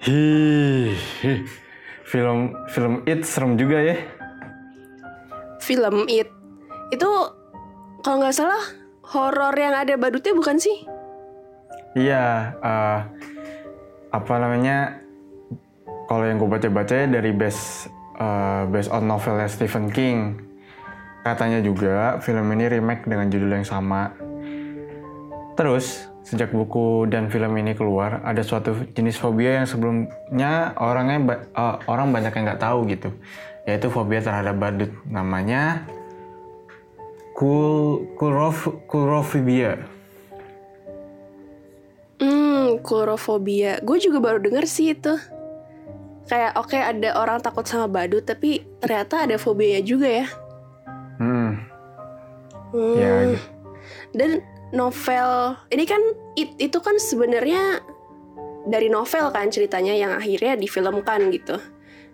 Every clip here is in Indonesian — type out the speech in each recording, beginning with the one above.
Hi, film film It serem juga ya. Film It itu kalau nggak salah horor yang ada badutnya bukan sih? Iya, eh, apa namanya? Kalau yang gue baca-baca dari base eh, based on novelnya Stephen King, katanya juga film ini remake dengan judul yang sama. Terus sejak buku dan film ini keluar, ada suatu jenis fobia yang sebelumnya orangnya ba- eh, orang banyak yang nggak tahu gitu, yaitu fobia terhadap badut. Namanya kul kulrof kulrofobia. Hmm, kurofobia. Gue juga baru denger sih itu. Kayak oke ada orang takut sama badut, tapi ternyata ada fobianya juga ya. Hmm, Hmm. ya Dan novel ini kan it, itu kan sebenarnya dari novel kan ceritanya yang akhirnya difilmkan gitu.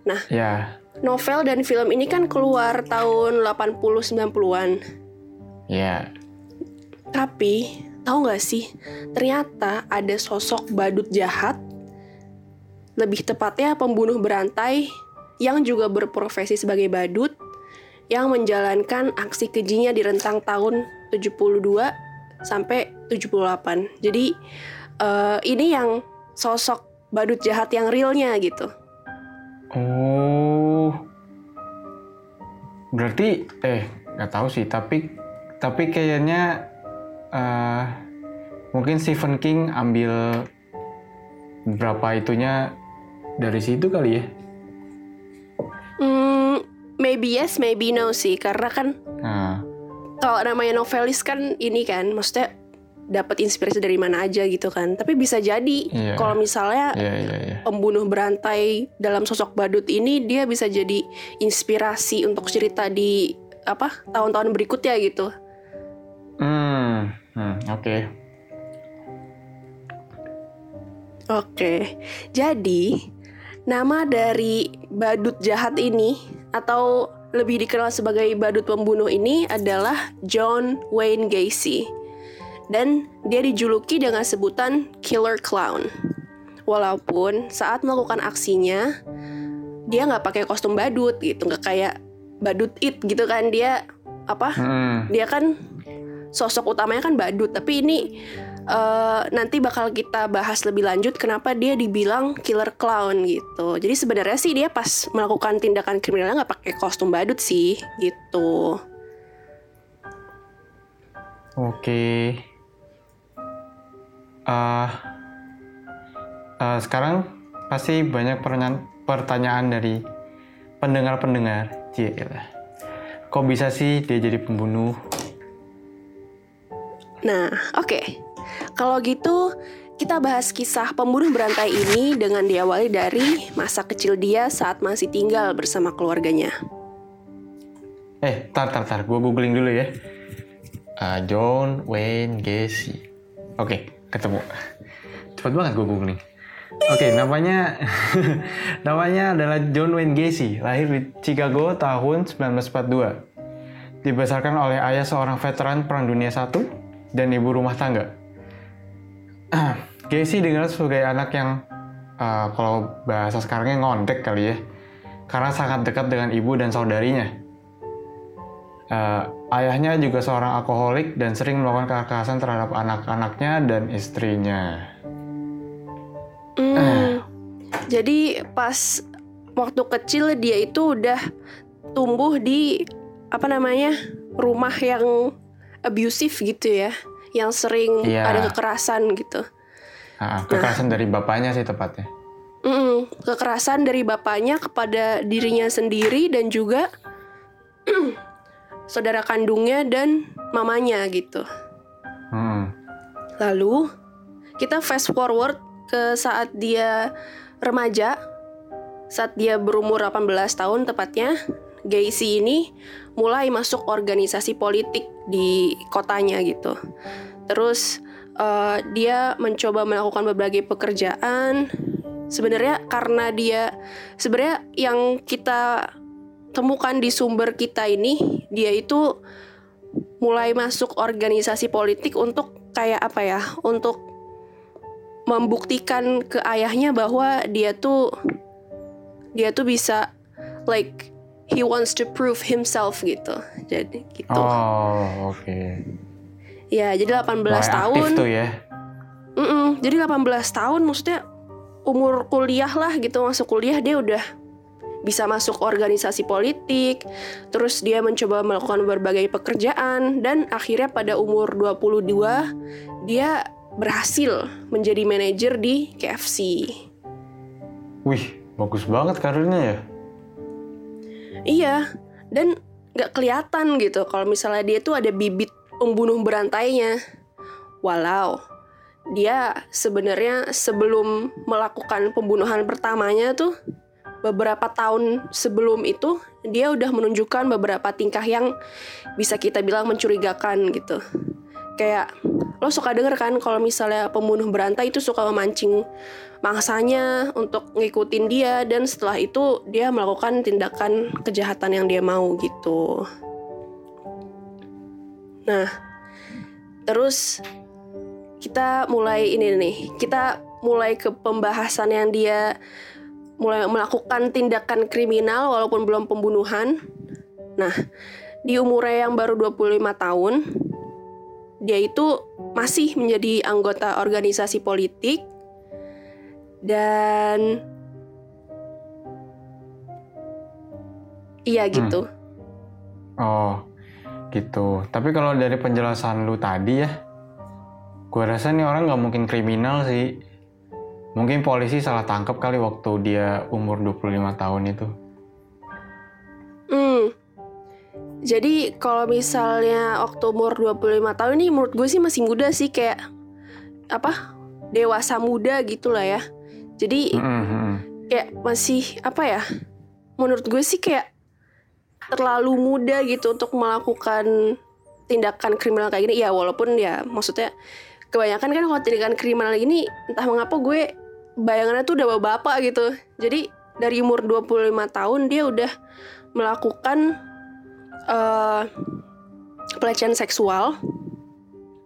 Nah, ya novel dan film ini kan keluar tahun 80 90-an. ya Tapi tahu nggak sih, ternyata ada sosok badut jahat, lebih tepatnya pembunuh berantai yang juga berprofesi sebagai badut, yang menjalankan aksi kejinya di rentang tahun 72 sampai 78. Jadi eh, ini yang sosok badut jahat yang realnya gitu. Oh, berarti eh nggak tahu sih, tapi tapi kayaknya eh mungkin Stephen King ambil beberapa itunya dari situ kali ya. Hmm, maybe yes, maybe no sih, karena kan Nah, kalau namanya novelis kan ini kan maksudnya dapat inspirasi dari mana aja gitu kan tapi bisa jadi Iya. kalau misalnya ya ya ya. pembunuh berantai dalam sosok badut ini dia bisa jadi inspirasi untuk cerita di apa tahun-tahun berikutnya gitu Hmm, hmm, oke. oke jadi nama dari badut jahat ini atau lebih dikenal sebagai badut pembunuh ini adalah John Wayne Gacy dan dia dijuluki dengan sebutan Killer Clown. Walaupun saat melakukan aksinya dia nggak pakai kostum badut gitu, nggak kayak badut it gitu kan dia apa? Hmm, Dia kan sosok utamanya kan badut, tapi ini eh, nanti bakal kita bahas lebih lanjut kenapa dia dibilang killer clown gitu. Jadi sebenarnya sih dia pas melakukan tindakan kriminalnya nggak pakai kostum badut sih gitu. oke. Ah, ah, sekarang pasti banyak pertanyaan, dari pendengar-pendengar. Cielah. Kok bisa sih dia jadi pembunuh? Nah, oke. Kalau gitu, kita bahas kisah pembunuh berantai ini dengan diawali dari masa kecil dia saat masih tinggal bersama keluarganya. Eh, tar, tar, tar. Gue googling dulu ya. Ah, John Wayne Gacy. Oke, ketemu. Cepat banget gue googling. Oke, namanya namanya adalah John Wayne Gacy. Lahir di Chicago tahun 1942. Dibesarkan oleh ayah seorang veteran Perang Dunia I dan ibu rumah tangga. Gacy dikenal sebagai anak yang ah, kalau bahasa sekarangnya ngondek kali ya. Karena sangat dekat dengan ibu dan saudarinya. Eh, ayahnya juga seorang alkoholik dan sering melakukan kekerasan terhadap anak-anaknya dan istrinya. Hmm, jadi pas waktu kecil dia itu udah tumbuh di apa namanya rumah yang abusif gitu ya, yang sering Iya. ada kekerasan gitu. Ah, kekerasan dari bapaknya sih tepatnya. Mm, kekerasan dari bapaknya kepada dirinya sendiri dan juga saudara kandungnya dan mamanya gitu. Hmm. Lalu kita fast forward ke saat dia remaja, saat dia berumur 18 tahun tepatnya, Gacy ini mulai masuk organisasi politik di kotanya gitu. Terus eh, dia mencoba melakukan berbagai pekerjaan. Sebenarnya karena dia sebenarnya yang kita temukan di sumber kita ini, dia itu mulai masuk organisasi politik untuk kayak apa ya? Untuk membuktikan ke ayahnya bahwa dia tuh dia tuh bisa like he wants to prove himself gitu. Jadi gitu. Oh, oke. Ya, jadi 18 Mulai tahun. aktif tuh ya. Mm-mm, jadi 18 tahun maksudnya umur kuliah lah gitu masuk kuliah dia udah bisa masuk organisasi politik, terus dia mencoba melakukan berbagai pekerjaan dan akhirnya pada umur 22 dia berhasil menjadi manajer di KFC. Wih, bagus banget karirnya ya. Iya, dan nggak kelihatan gitu kalau misalnya dia tuh ada bibit pembunuh berantainya. Walau dia sebenarnya sebelum melakukan pembunuhan pertamanya tuh beberapa tahun sebelum itu dia udah menunjukkan beberapa tingkah yang bisa kita bilang mencurigakan gitu. Kayak lo suka denger kan kalau misalnya pembunuh berantai itu suka memancing mangsanya untuk ngikutin dia dan setelah itu dia melakukan tindakan kejahatan yang dia mau gitu. Nah, terus kita mulai ini nih, kita mulai ke pembahasan yang dia mulai melakukan tindakan kriminal walaupun belum pembunuhan. Nah, di umurnya yang baru 25 tahun, dia itu masih menjadi anggota organisasi politik dan iya gitu. Oh, gitu. Tapi kalau dari penjelasan lu tadi ya, gue rasa nih orang nggak mungkin kriminal sih. Mungkin polisi salah tangkap kali waktu dia umur 25 tahun itu. Hmm. Jadi kalau misalnya waktu umur 25 tahun ini menurut gue sih masih muda sih kayak apa? Dewasa muda gitu lah ya. Jadi kayak masih apa ya? Menurut gue sih kayak terlalu muda gitu untuk melakukan tindakan kriminal kayak gini. Ya walaupun ya maksudnya kebanyakan kan kalau tindakan kriminal ini entah mengapa gue bayangannya tuh udah bapak gitu. Jadi dari umur 25 tahun dia udah melakukan eh, pelecehan seksual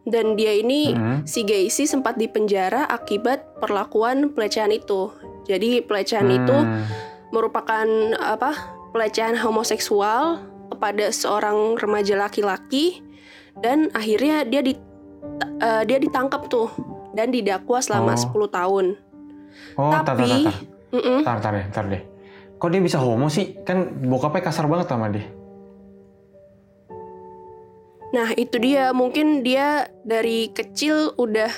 dan dia ini Mhm. si Gacy sempat dipenjara akibat perlakuan pelecehan itu. Jadi pelecehan itu Hmm. merupakan apa? pelecehan homoseksual kepada seorang remaja laki-laki dan akhirnya dia di eh, dia ditangkap tuh dan didakwa selama Oh. 10 tahun. Oh, tar, tar, Tapi- tar, tar. Mm-mm. Tar, tar deh, tar deh. Kok dia bisa homo sih? Kan bokapnya kasar banget sama dia. Nah, itu dia mungkin dia dari kecil udah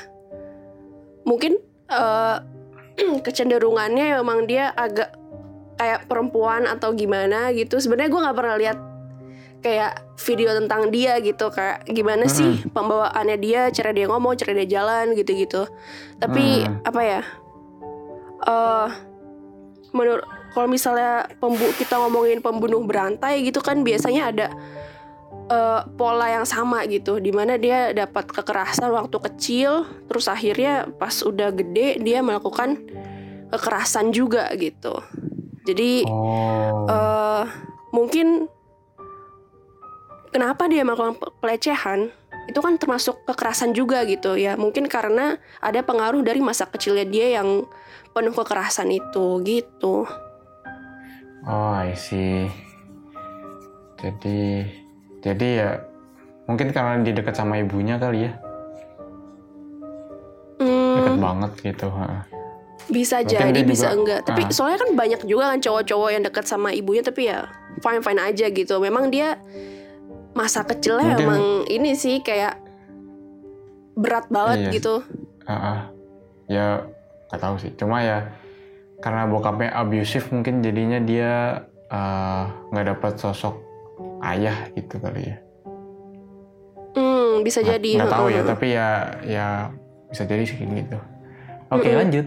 mungkin eh, kecenderungannya memang dia agak kayak perempuan atau gimana gitu. Sebenarnya gue nggak pernah lihat kayak video tentang dia gitu kayak gimana sih pembawaannya dia, cara dia ngomong, cara dia jalan gitu-gitu. Tapi Hmm. apa ya? eh menurut kalau misalnya pembu kita ngomongin pembunuh berantai gitu kan biasanya ada eh, pola yang sama gitu di mana dia dapat kekerasan waktu kecil terus akhirnya pas udah gede dia melakukan kekerasan juga gitu jadi Oh. eh, mungkin kenapa dia melakukan pe- pelecehan itu kan termasuk kekerasan juga gitu ya mungkin karena ada pengaruh dari masa kecilnya dia yang penuh kekerasan itu gitu Oh, I see. Jadi, jadi ya mungkin karena dia dekat sama ibunya kali ya, dekat Hmm, banget gitu. ha. bisa Mungkin jadi bisa juga- enggak tapi ah. soalnya kan banyak juga kan cowok-cowok yang dekat sama ibunya tapi ya fine fine aja gitu memang dia masa kecilnya Mungkin- emang ini sih kayak berat banget Iya. gitu Ah, ah. ya nggak tahu sih. Cuma ya karena bokapnya abusive mungkin jadinya dia eh, nggak dapat sosok ayah gitu kali ya. hmm bisa Nggak- jadi Nggak tahu ya, tapi ya ya bisa jadi sih gitu. Oke Mm-mm. lanjut.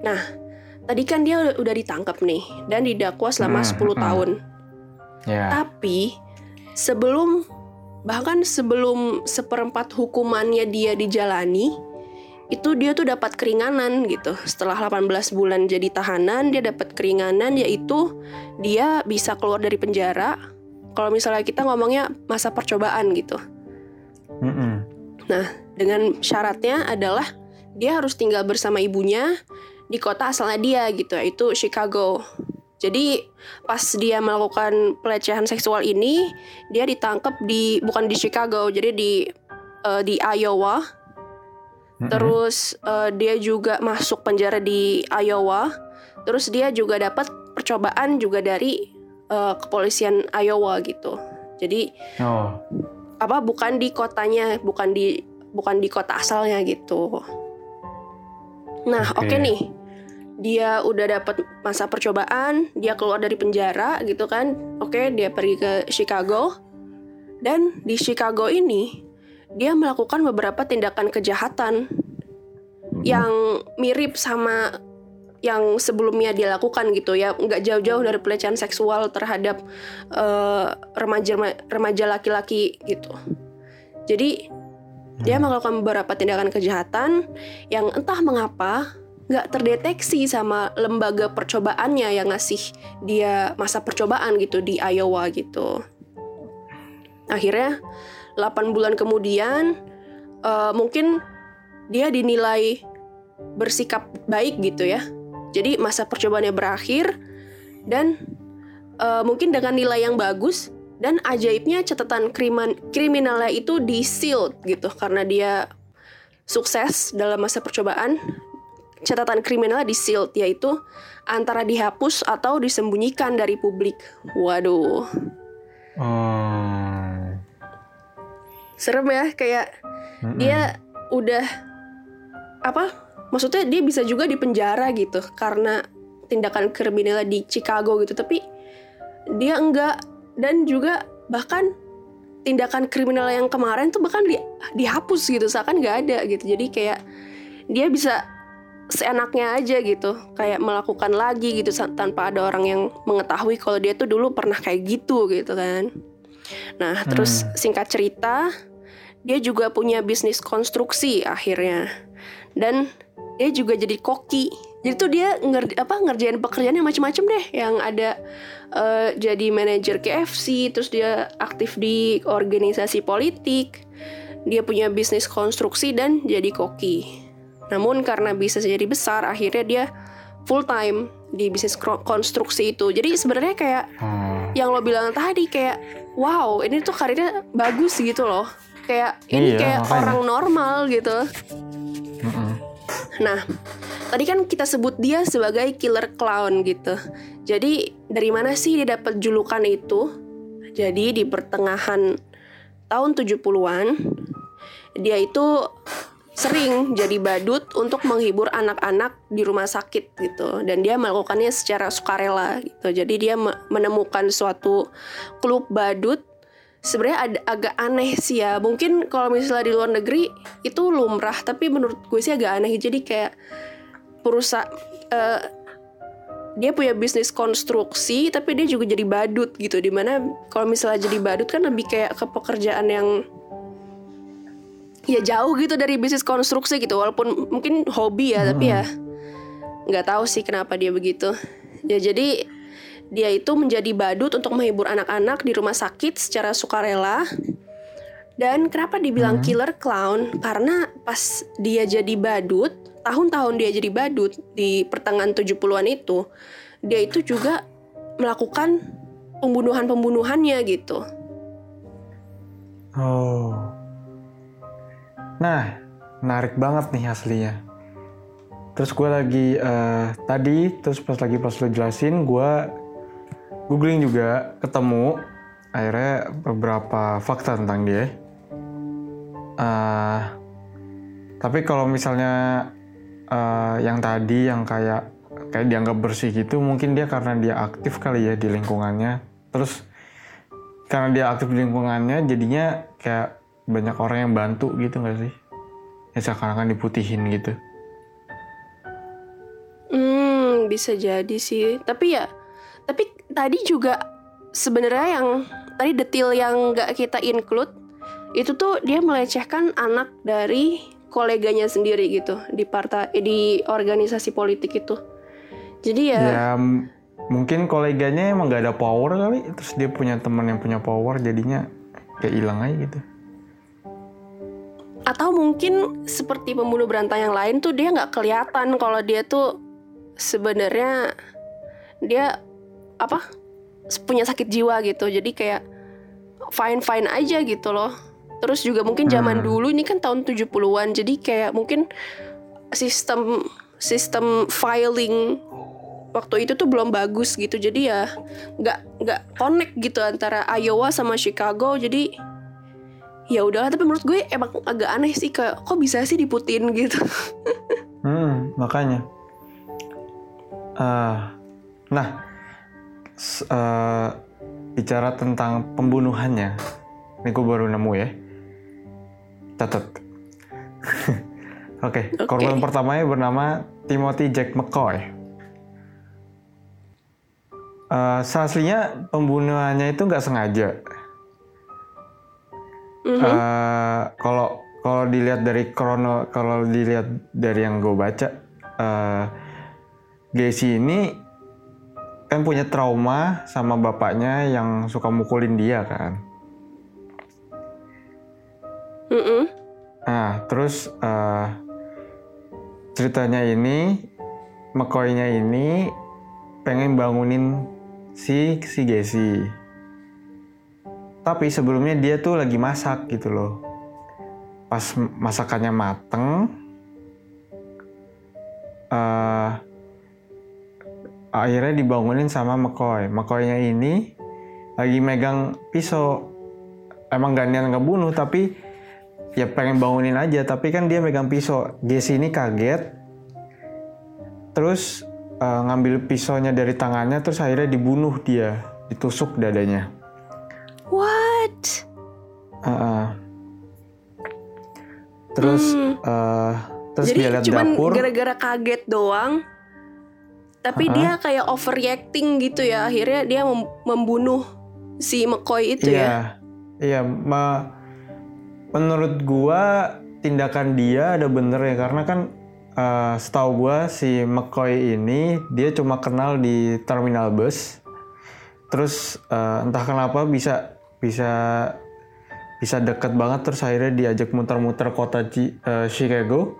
Nah, tadi kan dia udah, udah ditangkap nih dan didakwa selama Hmm, 10 hmm. tahun. Ya. Tapi sebelum bahkan sebelum seperempat hukumannya dia dijalani, itu dia tuh dapat keringanan gitu. Setelah 18 bulan jadi tahanan, dia dapat keringanan yaitu dia bisa keluar dari penjara. Kalau misalnya kita ngomongnya masa percobaan gitu. Mm-mm. Dengan syaratnya adalah dia harus tinggal bersama ibunya di kota asalnya dia gitu yaitu Chicago. Jadi pas dia melakukan pelecehan seksual ini dia ditangkap di bukan di Chicago jadi di uh, di Iowa. Mm-hmm. Terus uh, dia juga masuk penjara di Iowa. Terus dia juga dapat percobaan juga dari uh, kepolisian Iowa gitu. Jadi oh. apa bukan di kotanya, bukan di bukan di kota asalnya gitu. Nah, oke okay. okay nih. Dia udah dapat masa percobaan, dia keluar dari penjara gitu kan. Oke, okay, dia pergi ke Chicago. Dan di Chicago ini dia melakukan beberapa tindakan kejahatan hmm. yang mirip sama yang sebelumnya dia lakukan gitu ya nggak jauh-jauh dari pelecehan seksual terhadap uh, remaja remaja laki-laki gitu jadi dia hmm. melakukan beberapa tindakan kejahatan yang entah mengapa nggak terdeteksi sama lembaga percobaannya yang ngasih dia masa percobaan gitu di Iowa gitu. Akhirnya 8 bulan kemudian uh, mungkin dia dinilai bersikap baik gitu ya. Jadi masa percobaannya berakhir dan uh, mungkin dengan nilai yang bagus dan ajaibnya catatan kriman, kriminalnya itu di sealed gitu karena dia sukses dalam masa percobaan. Catatan kriminalnya di sealed yaitu antara dihapus atau disembunyikan dari publik. Waduh. Hmm. Serem ya kayak mm -mm. dia udah apa? Maksudnya dia bisa juga di penjara gitu karena tindakan kriminalnya di Chicago gitu. Tapi dia enggak. Dan juga bahkan tindakan kriminal yang kemarin tuh bahkan di, dihapus gitu seakan nggak ada gitu. Jadi kayak dia bisa seenaknya aja gitu kayak melakukan lagi gitu tanpa ada orang yang mengetahui kalau dia tuh dulu pernah kayak gitu gitu kan. Nah terus hmm. singkat cerita dia juga punya bisnis konstruksi akhirnya. Dan dia juga jadi koki. Jadi tuh dia nger apa ngerjain pekerjaan yang macam-macam deh. Yang ada uh, jadi manajer KFC terus dia aktif di organisasi politik. Dia punya bisnis konstruksi dan jadi koki. Namun karena bisa jadi besar akhirnya dia full time di bisnis konstruksi itu. Jadi sebenarnya kayak hmm. yang lo bilang tadi kayak wow ini tuh karirnya bagus gitu loh. Kayak ini iya, kayak makanya. orang normal gitu. Mm -mm. Nah tadi kan kita sebut dia sebagai killer clown gitu. Jadi dari mana sih dia dapat julukan itu? Jadi di pertengahan tahun 70-an dia itu sering jadi badut untuk menghibur anak-anak di rumah sakit gitu dan dia melakukannya secara sukarela gitu. Jadi dia menemukan suatu klub badut sebenarnya ada agak aneh sih ya. Mungkin kalau misalnya di luar negeri itu lumrah, tapi menurut gue sih agak aneh. Jadi kayak perusahaan uh, dia punya bisnis konstruksi tapi dia juga jadi badut gitu di mana kalau misalnya jadi badut kan lebih kayak ke pekerjaan yang ya jauh gitu dari bisnis konstruksi gitu walaupun mungkin hobi ya hmm. tapi ya nggak tahu sih kenapa dia begitu ya jadi dia itu menjadi badut untuk menghibur anak-anak di rumah sakit secara sukarela dan kenapa dibilang hmm. killer clown karena pas dia jadi badut tahun-tahun dia jadi badut di pertengahan 70-an itu, dia itu juga melakukan pembunuhan-pembunuhannya gitu. Oh. Nah, menarik banget nih aslinya. Terus gue lagi uh, tadi, terus pas lagi pas lo jelasin, gue googling juga, ketemu akhirnya beberapa fakta tentang dia. Uh, tapi kalau misalnya uh, yang tadi yang kayak kayak dianggap bersih gitu mungkin dia karena dia aktif kali ya di lingkungannya. Terus karena dia aktif di lingkungannya jadinya kayak banyak orang yang bantu gitu gak sih? Ya seakan-akan diputihin gitu. Hmm bisa jadi sih. Tapi ya tapi tadi juga sebenarnya yang tadi detail yang nggak kita include itu tuh dia melecehkan anak dari koleganya sendiri gitu di partai di organisasi politik itu. Jadi ya. Ya mungkin koleganya emang gak ada power kali, terus dia punya teman yang punya power, jadinya kayak hilang aja gitu. atau mungkin seperti pembunuh berantai yang lain tuh dia nggak kelihatan kalau dia tuh sebenarnya dia apa punya sakit jiwa gitu. Jadi kayak fine fine aja gitu loh. Terus juga mungkin zaman Hmm. dulu ini kan tahun 70-an jadi kayak mungkin sistem sistem filing waktu itu tuh belum bagus gitu. Jadi ya nggak nggak connect gitu antara Iowa sama Chicago. Jadi ya udahlah tapi menurut gue emang agak aneh sih kayak kok bisa sih diputin gitu. Hmm, makanya. Eh, nah, eh, bicara tentang pembunuhannya, ini gue baru nemu ya. Catat. Oke, Oke. korban pertamanya bernama Timothy Jack McCoy. Eh, seaslinya pembunuhannya itu nggak sengaja. Mhm. Eh, kalau kalau dilihat dari krono kalau dilihat dari yang gue baca eh Gacy ini kan punya trauma sama bapaknya yang suka mukulin dia kan? Mm-mm. nah terus eh ceritanya ini McCoy-nya ini pengen bangunin si si Gacy tapi sebelumnya dia tuh lagi masak gitu loh. Pas masakannya mateng eh akhirnya dibangunin sama McCoy. McCoy-nya ini lagi megang pisau. Emang gak niat ngebunuh tapi ya pengen bangunin aja. Tapi kan dia megang pisau. Jesse ini kaget. Terus eh, ngambil pisaunya dari tangannya terus akhirnya dibunuh dia. Ditusuk dadanya. What? Heeh. terus Hmm. eh, terus jadi dia lihat cuman dapur. gara-gara kaget doang tapi Uh-uh. dia kayak overreacting gitu ya. Akhirnya dia mem- membunuh si McCoy itu iya. ya. Iya ma- menurut gua tindakan dia ada bener ya. Karena kan eh, setahu gua si McCoy ini dia cuma kenal di terminal bus. Terus eh, entah kenapa bisa bisa bisa deket banget. Terus akhirnya diajak muter-muter kota Ci- eh, Chicago.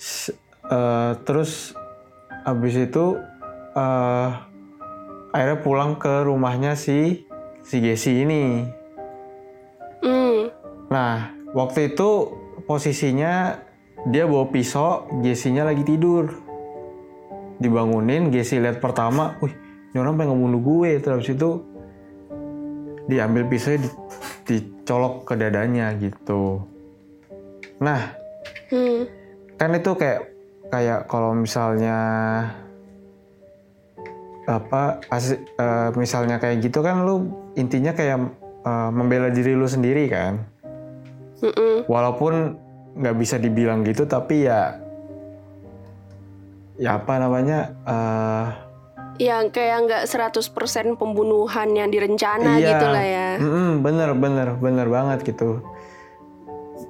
S- eh, terus habis itu eh, akhirnya pulang ke rumahnya si si Jesse ini Hmm. Nah, waktu itu posisinya dia bawa pisau, Jesse-nya lagi tidur. Dibangunin, Jesse lihat pertama, wih, ini orang pengen ngebunuh gue. Terus itu diambil pisau di, dicolok ke dadanya gitu. Nah, Hmm. kan itu kayak kayak kalau misalnya apa as- eh, misalnya kayak gitu kan lu intinya kayak eh, membela diri lu sendiri kan Mm-mm. walaupun nggak bisa dibilang gitu tapi ya ya apa namanya eh, yang kayak nggak 100% pembunuhan yang direncana Iya. gitu lah ya mm-mm, bener bener bener banget gitu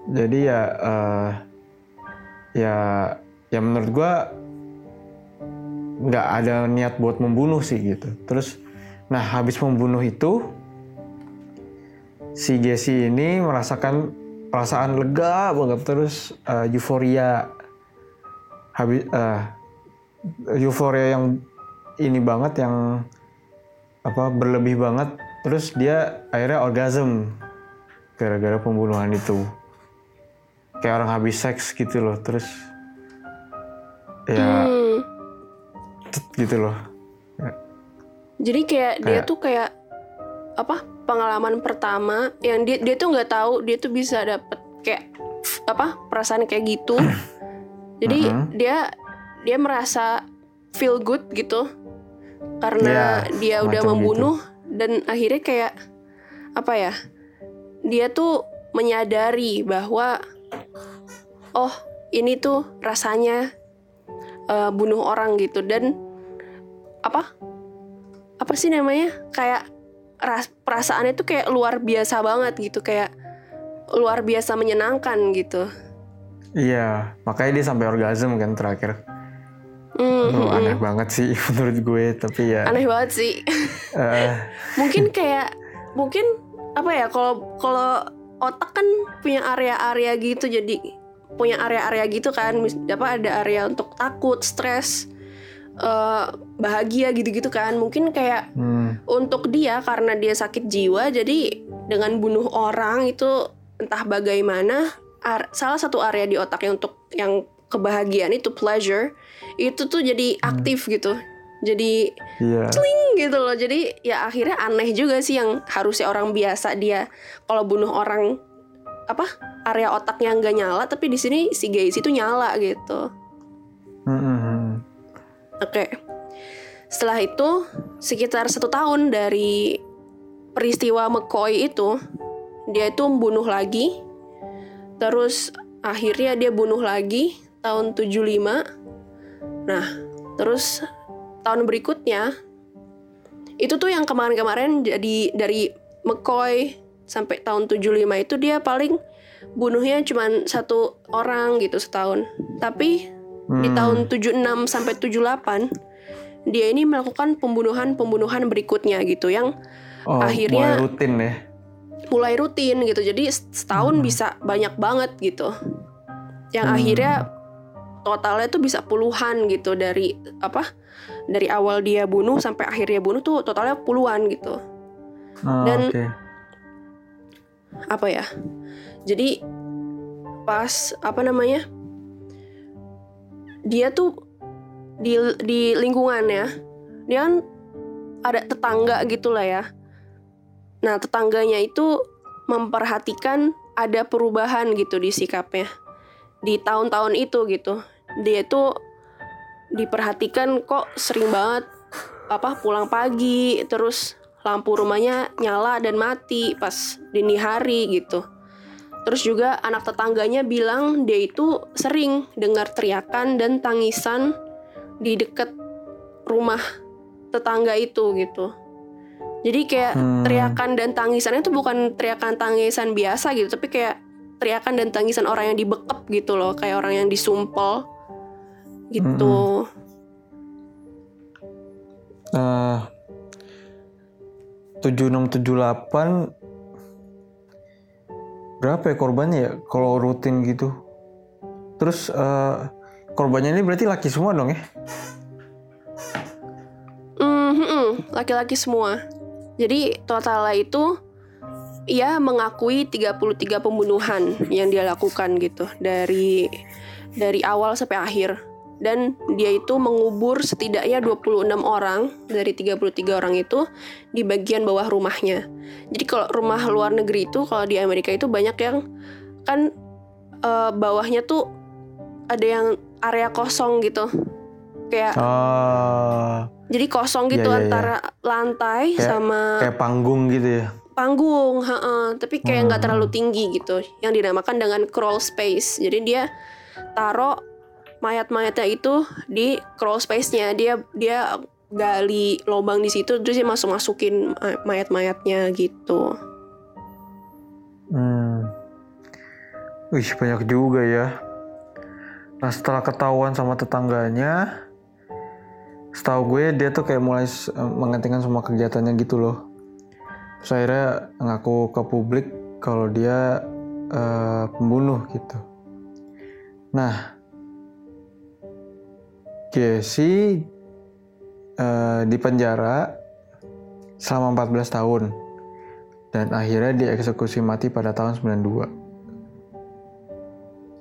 jadi ya eh, ya ya menurut gua nggak ada niat buat membunuh sih gitu. Terus nah habis membunuh itu si Jesse ini merasakan perasaan lega banget terus eh, euforia habis eh, euforia yang ini banget yang apa berlebih banget. Terus dia akhirnya orgasm gara-gara pembunuhan itu. Kayak orang habis seks gitu loh terus ya gitu loh Jadi kayak, dia Kayak- tuh kayak apa pengalaman pertama yang dia dia tuh nggak tahu dia tuh bisa dapet kayak apa perasaan kayak gitu. Jadi Mhm. dia dia merasa feel good gitu karena Iya, dia udah membunuh dan akhirnya kayak apa ya dia tuh menyadari bahwa oh ini tuh rasanya eh, bunuh orang gitu dan apa? Apa sih namanya? Kayak ras- perasaannya tuh kayak luar biasa banget gitu kayak luar biasa menyenangkan gitu. Iya makanya dia sampai orgasm kan terakhir. Hmm, Aduh, hmm, aneh banget sih menurut gue tapi ya. Aneh banget sih. Eh, mungkin kayak mungkin apa ya kalau kalau otak kan punya area-area gitu jadi punya area-area gitu kan apa ada area untuk takut stres eh, bahagia gitu-gitu kan. Mungkin kayak Hmm. untuk dia karena dia sakit jiwa jadi dengan bunuh orang itu entah bagaimana salah satu area di otaknya untuk yang kebahagiaan itu pleasure itu tuh jadi aktif gitu. Jadi Iya. ting gitu loh. Jadi ya akhirnya aneh juga sih yang harusnya orang biasa dia kalau bunuh orang apa area otaknya nggak nyala tapi di sini si Gacy itu nyala gitu. Hmm, hmm, Oke. Setelah itu sekitar satu tahun dari peristiwa McCoy itu, dia itu membunuh lagi. Terus akhirnya dia bunuh lagi tahun 75. Nah, terus tahun berikutnya itu tuh yang kemarin-kemarin jadi dari McCoy sampai tahun 75 itu dia paling bunuhnya cuman satu orang gitu setahun. Tapi di Hmm. tahun 76 sampai 78 dia ini melakukan pembunuhan-pembunuhan berikutnya gitu yang Oh, akhirnya- mulai rutin ya. mulai rutin gitu. Jadi setahun bisa banyak banget gitu. Yang Hmm. akhirnya totalnya tuh bisa puluhan gitu dari apa? Dari awal dia bunuh sampai akhirnya bunuh tuh totalnya puluhan gitu. Oh, Dan- oke. Apa ya? Jadi pas apa namanya? Dia tuh di di lingkungannya dia kan ada tetangga gitu lah ya. Nah, tetangganya itu memperhatikan ada perubahan gitu di sikapnya. Di tahun-tahun itu gitu. Dia itu diperhatikan kok sering banget apa pulang pagi terus lampu rumahnya nyala dan mati pas dini hari gitu. Terus juga anak tetangganya bilang dia itu sering dengar teriakan dan tangisan di dekat rumah tetangga itu gitu. Jadi kayak Hmm. teriakan dan tangisannya itu bukan teriakan tangisan biasa gitu, tapi kayak teriakan dan tangisan orang yang dibekep gitu loh, kayak orang yang disumpel gitu. Eh, 7678 berapa ya korbannya ya kalau rutin gitu terus eh, korbannya ini berarti laki semua dong ya Hmm, hmm, hmm, laki-laki semua. Jadi totalnya itu ia mengakui 33 pembunuhan yang dia lakukan gitu dari dari awal sampai akhir. Dan dia itu mengubur setidaknya 26 orang dari 33 orang itu di bagian bawah rumahnya. Jadi kalau rumah luar negeri itu kalau di Amerika itu banyak yang kan eh, bawahnya tuh ada yang area kosong gitu. Kayak Ah, jadi kosong gitu iya, iya. antara lantai Kayak- sama kayak panggung gitu ya panggung, heeh. tapi kayak nggak Hmm. terlalu tinggi gitu, yang dinamakan dengan crawl space. Jadi dia taruh mayat-mayatnya itu di crawl space-nya. Dia dia gali lubang di situ, terus dia masuk masukin mayat-mayatnya gitu. hmm. Wih banyak juga ya Nah setelah ketahuan sama tetangganya Setahu gue dia tuh kayak mulai eh, menghentikan semua kegiatannya gitu loh Terus akhirnya ngaku ke publik kalau dia eh, pembunuh gitu Nah Jesse eh, di penjara selama 14 tahun dan akhirnya dieksekusi mati pada tahun 92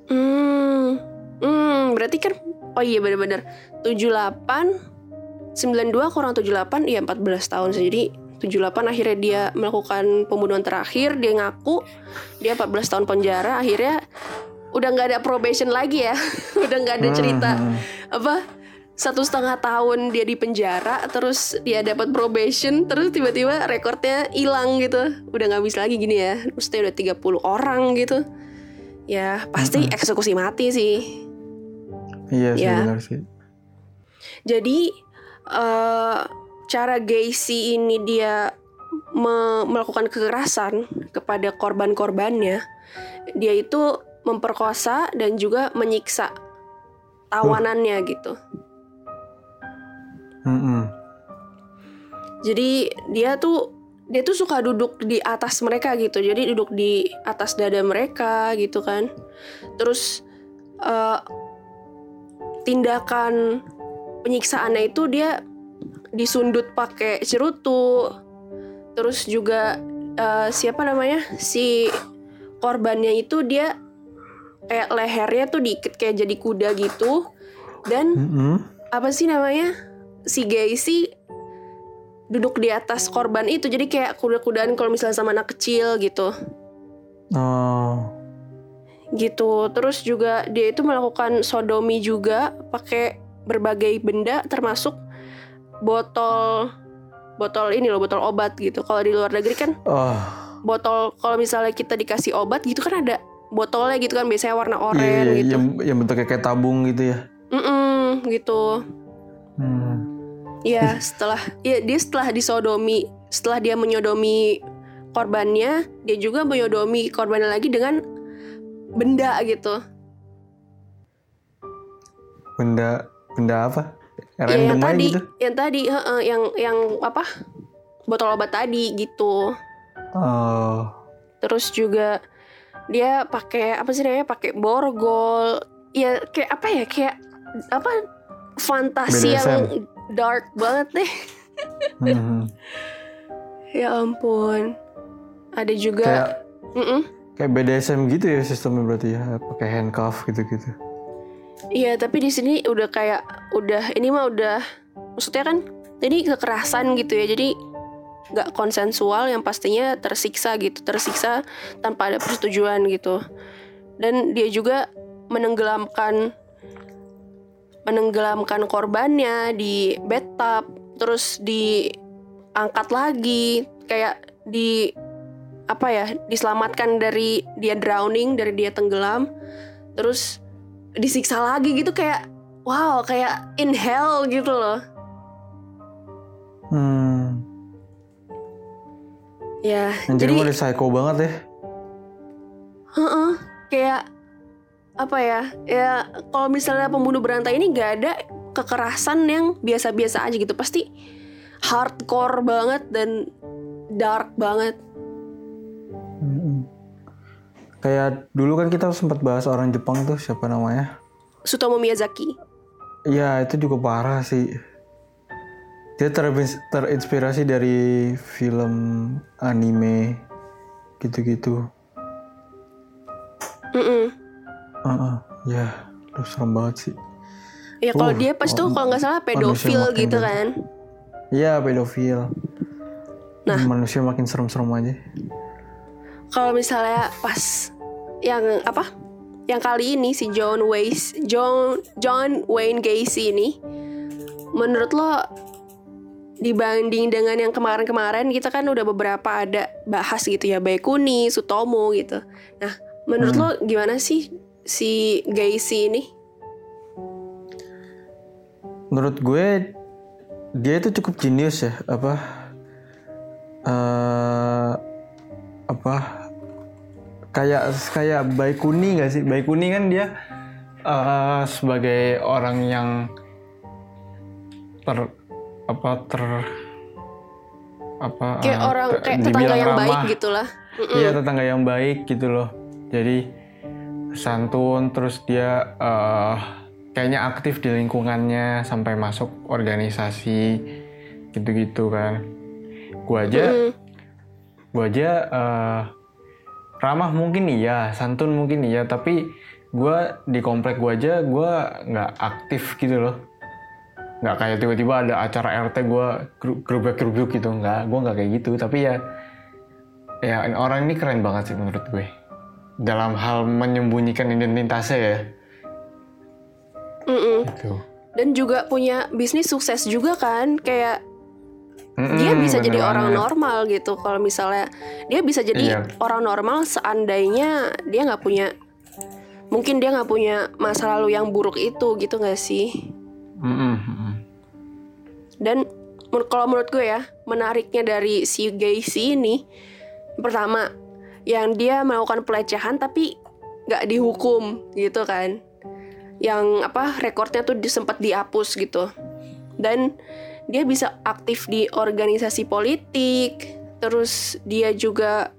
Hmm, hmm, berarti kan, oh iya benar-benar 78, 92 kurang 78, iya 14 tahun. Jadi 78 akhirnya dia melakukan pembunuhan terakhir, dia ngaku, dia 14 tahun penjara, akhirnya udah nggak ada probation lagi ya, udah nggak ada cerita. Hmm, apa satu setengah tahun dia di penjara, terus dia dapat probation, terus tiba-tiba rekornya hilang gitu, udah nggak bisa lagi gini ya, maksudnya udah 30 orang gitu, ya pasti eksekusi mati sih. Iya sih Ya. benar sih. Jadi eh, cara Gacy ini dia me- melakukan kekerasan kepada korban-korbannya, dia itu memperkosa dan juga menyiksa tawanannya gitu. Mm-mm. Jadi dia tuh dia tuh suka duduk di atas mereka gitu. Jadi duduk di atas dada mereka gitu kan. Terus uh, tindakan penyiksaannya itu dia disundut pakai cerutu. Terus juga uh, siapa namanya? Si korbannya itu dia kayak lehernya tuh diikat kayak jadi kuda gitu. Dan Mm -mm. apa sih namanya si Gacy duduk di atas korban itu jadi kayak kuda-kudaan kalau misalnya sama anak kecil gitu Oh. gitu terus juga dia itu melakukan sodomi juga pakai berbagai benda termasuk botol botol ini loh botol obat gitu kalau di luar negeri kan Oh. botol kalau misalnya kita dikasih obat gitu kan ada botolnya gitu kan biasanya warna Iya, oranye iya, gitu yang, yang bentuknya kayak tabung gitu ya. Mm-mm, gitu Hmm. Ya setelah ya dia setelah disodomi setelah dia menyodomi korbannya dia juga menyodomi korbannya lagi dengan benda gitu. Benda benda apa? ya, Random yang aja tadi gitu. yang tadi heeh, yang yang apa? Botol obat tadi gitu. Oh. terus juga dia pakai apa sih namanya pakai borgol. Ya kayak apa ya? Kayak apa? Fantasi yang dark banget deh Hmm. ya ampun ada juga Kayak Mm-mm. kayak BDSM gitu ya sistemnya berarti ya, pakai handcuff gitu-gitu. Iya, tapi di sini udah kayak udah ini mah udah maksudnya kan ini kekerasan gitu ya. Jadi nggak konsensual yang pastinya tersiksa gitu, tersiksa tanpa ada persetujuan gitu. Dan dia juga menenggelamkan menenggelamkan korbannya di bathtub, terus diangkat lagi kayak di apa ya, diselamatkan dari dia drowning, dari dia tenggelam. Terus disiksa lagi gitu kayak wow kayak in hell gitu loh Hmm. ya Anjir jadi udah psycho banget ya. heeh, kayak apa ya ya kalau misalnya pembunuh berantai ini nggak ada kekerasan yang biasa-biasa aja gitu pasti hardcore banget dan dark banget. Kayak dulu kan kita sempat bahas orang Jepang tuh siapa namanya? Sutomo Miyazaki Iya itu juga parah sih. Dia ter- terinspirasi dari film anime gitu-gitu. Heeh, ya, Aduh, serem banget sih. ya kalau Uh, dia pas tuh kalau nggak salah pedofil gitu jahat. kan Iya pedofil. Nah. manusia makin serem-serem aja. kalau misalnya pas yang apa yang kali ini si John Wayne John John Wayne Gacy ini menurut lo dibanding dengan yang kemarin-kemarin kita kan udah beberapa ada bahas gitu ya Baekuni, Sutomo gitu. Nah, menurut Hmm. lo gimana sih si Gacy ini? Menurut gue dia itu cukup jenius ya apa eh apa kayak kayak Baikuni nggak sih Baikuni kan dia eh, sebagai orang yang ter apa ter apa Kayak eh, orang kayak tetangga yang baik ramah. gitu lah. Mm-mm. Iya tetangga yang baik gitu loh. Jadi santun terus dia eh, kayaknya aktif di lingkungannya sampai masuk organisasi gitu-gitu kan. Gua aja, gua aja eh, ramah mungkin iya, santun mungkin iya, tapi gua di komplek gua aja gua nggak aktif gitu loh. Nggak kayak tiba-tiba ada acara RT gua gerubuk-gerubuk gitu, nggak, gua nggak kayak gitu. Tapi ya ya orang ini keren banget sih menurut gue dalam hal menyembunyikan identitasnya ya Mm-mm. gitu Dan juga punya bisnis sukses juga kan, kayak Mm-mm, dia bisa bener jadi orang banget. normal gitu kalau misalnya dia bisa jadi Iya. orang normal seandainya dia nggak punya mungkin dia nggak punya masa lalu yang buruk itu gitu nggak sih Mm-mm, mm-mm. dan kalau menurut gue ya menariknya dari si Gacy ini pertama yang dia melakukan pelecehan tapi nggak dihukum gitu kan. Yang apa rekornya tuh sempat dihapus gitu. Dan dia bisa aktif di organisasi politik terus dia juga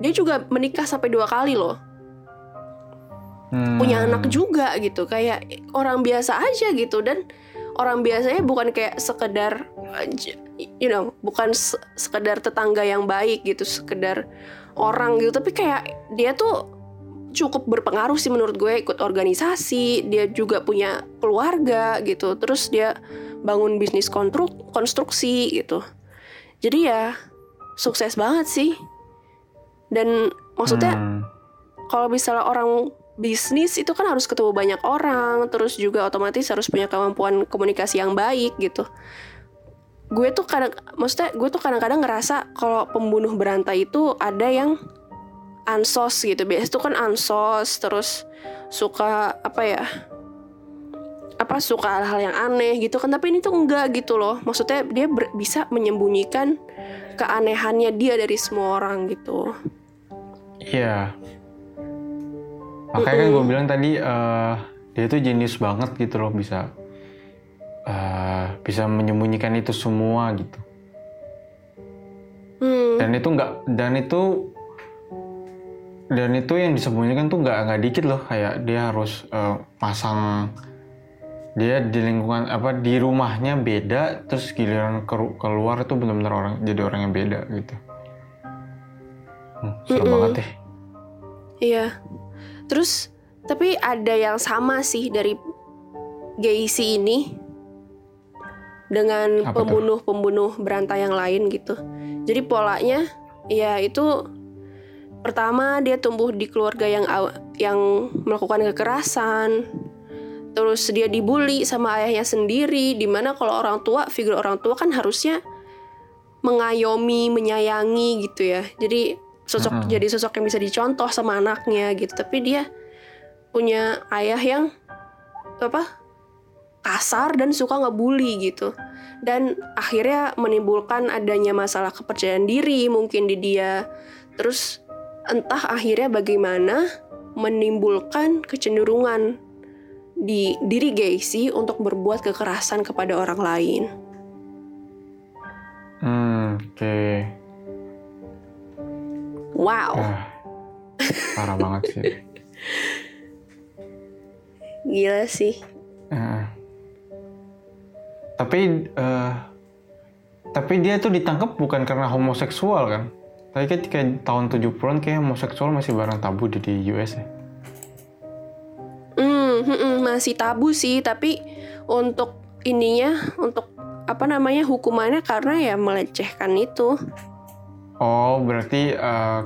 dia juga menikah sampai dua kali loh. Hmm. punya anak juga gitu kayak orang biasa aja gitu. Dan orang biasanya bukan kayak sekedar j- you know bukan se- sekedar tetangga yang baik gitu sekedar orang gitu. Tapi kayak dia tuh cukup berpengaruh sih menurut gue ikut organisasi dia juga punya keluarga gitu. Terus dia bangun bisnis konstruk konstruksi gitu. Jadi ya sukses banget sih. Dan maksudnya Hmm. kalau misalnya orang bisnis itu kan harus ketemu banyak orang, terus juga otomatis harus punya kemampuan komunikasi yang baik gitu. Gue tuh kadang, maksudnya gue tuh kadang-kadang ngerasa kalau pembunuh berantai itu ada yang ansos gitu. Biasanya itu kan ansos, terus suka apa ya? Apa suka hal-hal yang aneh gitu kan? Tapi ini tuh enggak gitu loh. Maksudnya dia ber- bisa menyembunyikan keanehannya dia dari semua orang gitu. Iya. Makanya kan gue bilang tadi eh, dia tuh jenius banget gitu loh bisa eh, bisa menyembunyikan itu semua gitu. Hmm. Dan itu nggak dan itu dan itu yang disembunyikan tuh nggak nggak dikit loh kayak dia harus eh, pasang dia di lingkungan apa di rumahnya beda terus giliran keru- keluar itu benar-benar orang jadi orang yang beda gitu. Hmm, seru Mm-mm. banget deh. Iya. Terus tapi ada yang sama sih dari Gacy ini dengan pembunuh-pembunuh berantai yang lain gitu. Jadi polanya ya itu pertama dia tumbuh di keluarga yang yang melakukan kekerasan. Terus dia dibully sama ayahnya sendiri di mana kalau orang tua, figur orang tua kan harusnya mengayomi, menyayangi gitu ya. Jadi sosok Mm-mm. jadi sosok yang bisa dicontoh sama anaknya gitu. Tapi dia punya ayah yang apa kasar dan suka ngebully gitu. Dan akhirnya menimbulkan adanya masalah kepercayaan diri mungkin di dia. Terus entah akhirnya bagaimana menimbulkan kecenderungan di diri Gacy untuk berbuat kekerasan kepada orang lain. Hmm, oke. Wow. Ah, parah banget sih. Gila sih. Eh. Tapi eh, tapi dia tuh ditangkap bukan karena homoseksual kan? Tapi kayak tahun 70-an kayak homoseksual masih barang tabu di, di US ya. Hmm, hmm, hmm, masih tabu sih, tapi untuk ininya, untuk apa namanya hukumannya karena ya melecehkan itu. Oh, berarti eh,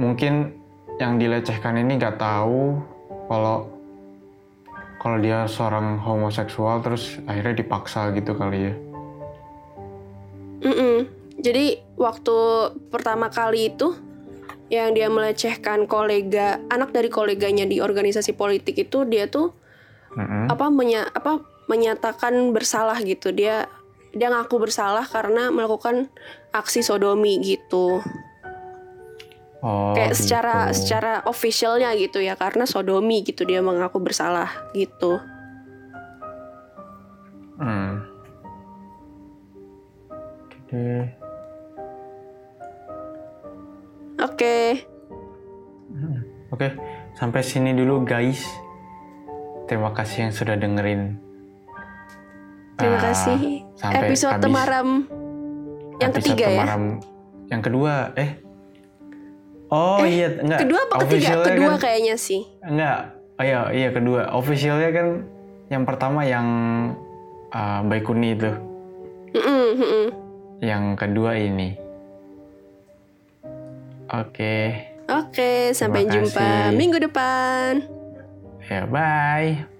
mungkin yang dilecehkan ini nggak tahu kalau kalau dia seorang homoseksual terus akhirnya dipaksa gitu kali ya. Mm-mm. Jadi waktu pertama kali itu yang dia melecehkan kolega, anak dari koleganya di organisasi politik itu dia tuh Mm-mm. apa menya apa menyatakan bersalah gitu. Dia dia ngaku bersalah karena melakukan aksi sodomi gitu. Oh, kayak secara gitu. secara officialnya gitu ya karena sodomi gitu dia mengaku bersalah gitu Hmm. Oke. oke Oke, sampai sini dulu guys. Terima kasih yang sudah dengerin. terima Ah, kasih sampai episode habis temaram yang episode ketiga ya Temaram Yang kedua, eh. Oh Eh, iya, enggak. kedua apa ketiga kedua kan, kayaknya sih Enggak. Oh iya, iya kedua. Officialnya kan yang pertama yang uh, Baikuni itu. Mm-mm, mm-mm. Yang kedua ini. Oke. oke sampai Terima jumpa minggu depan Ya, bye.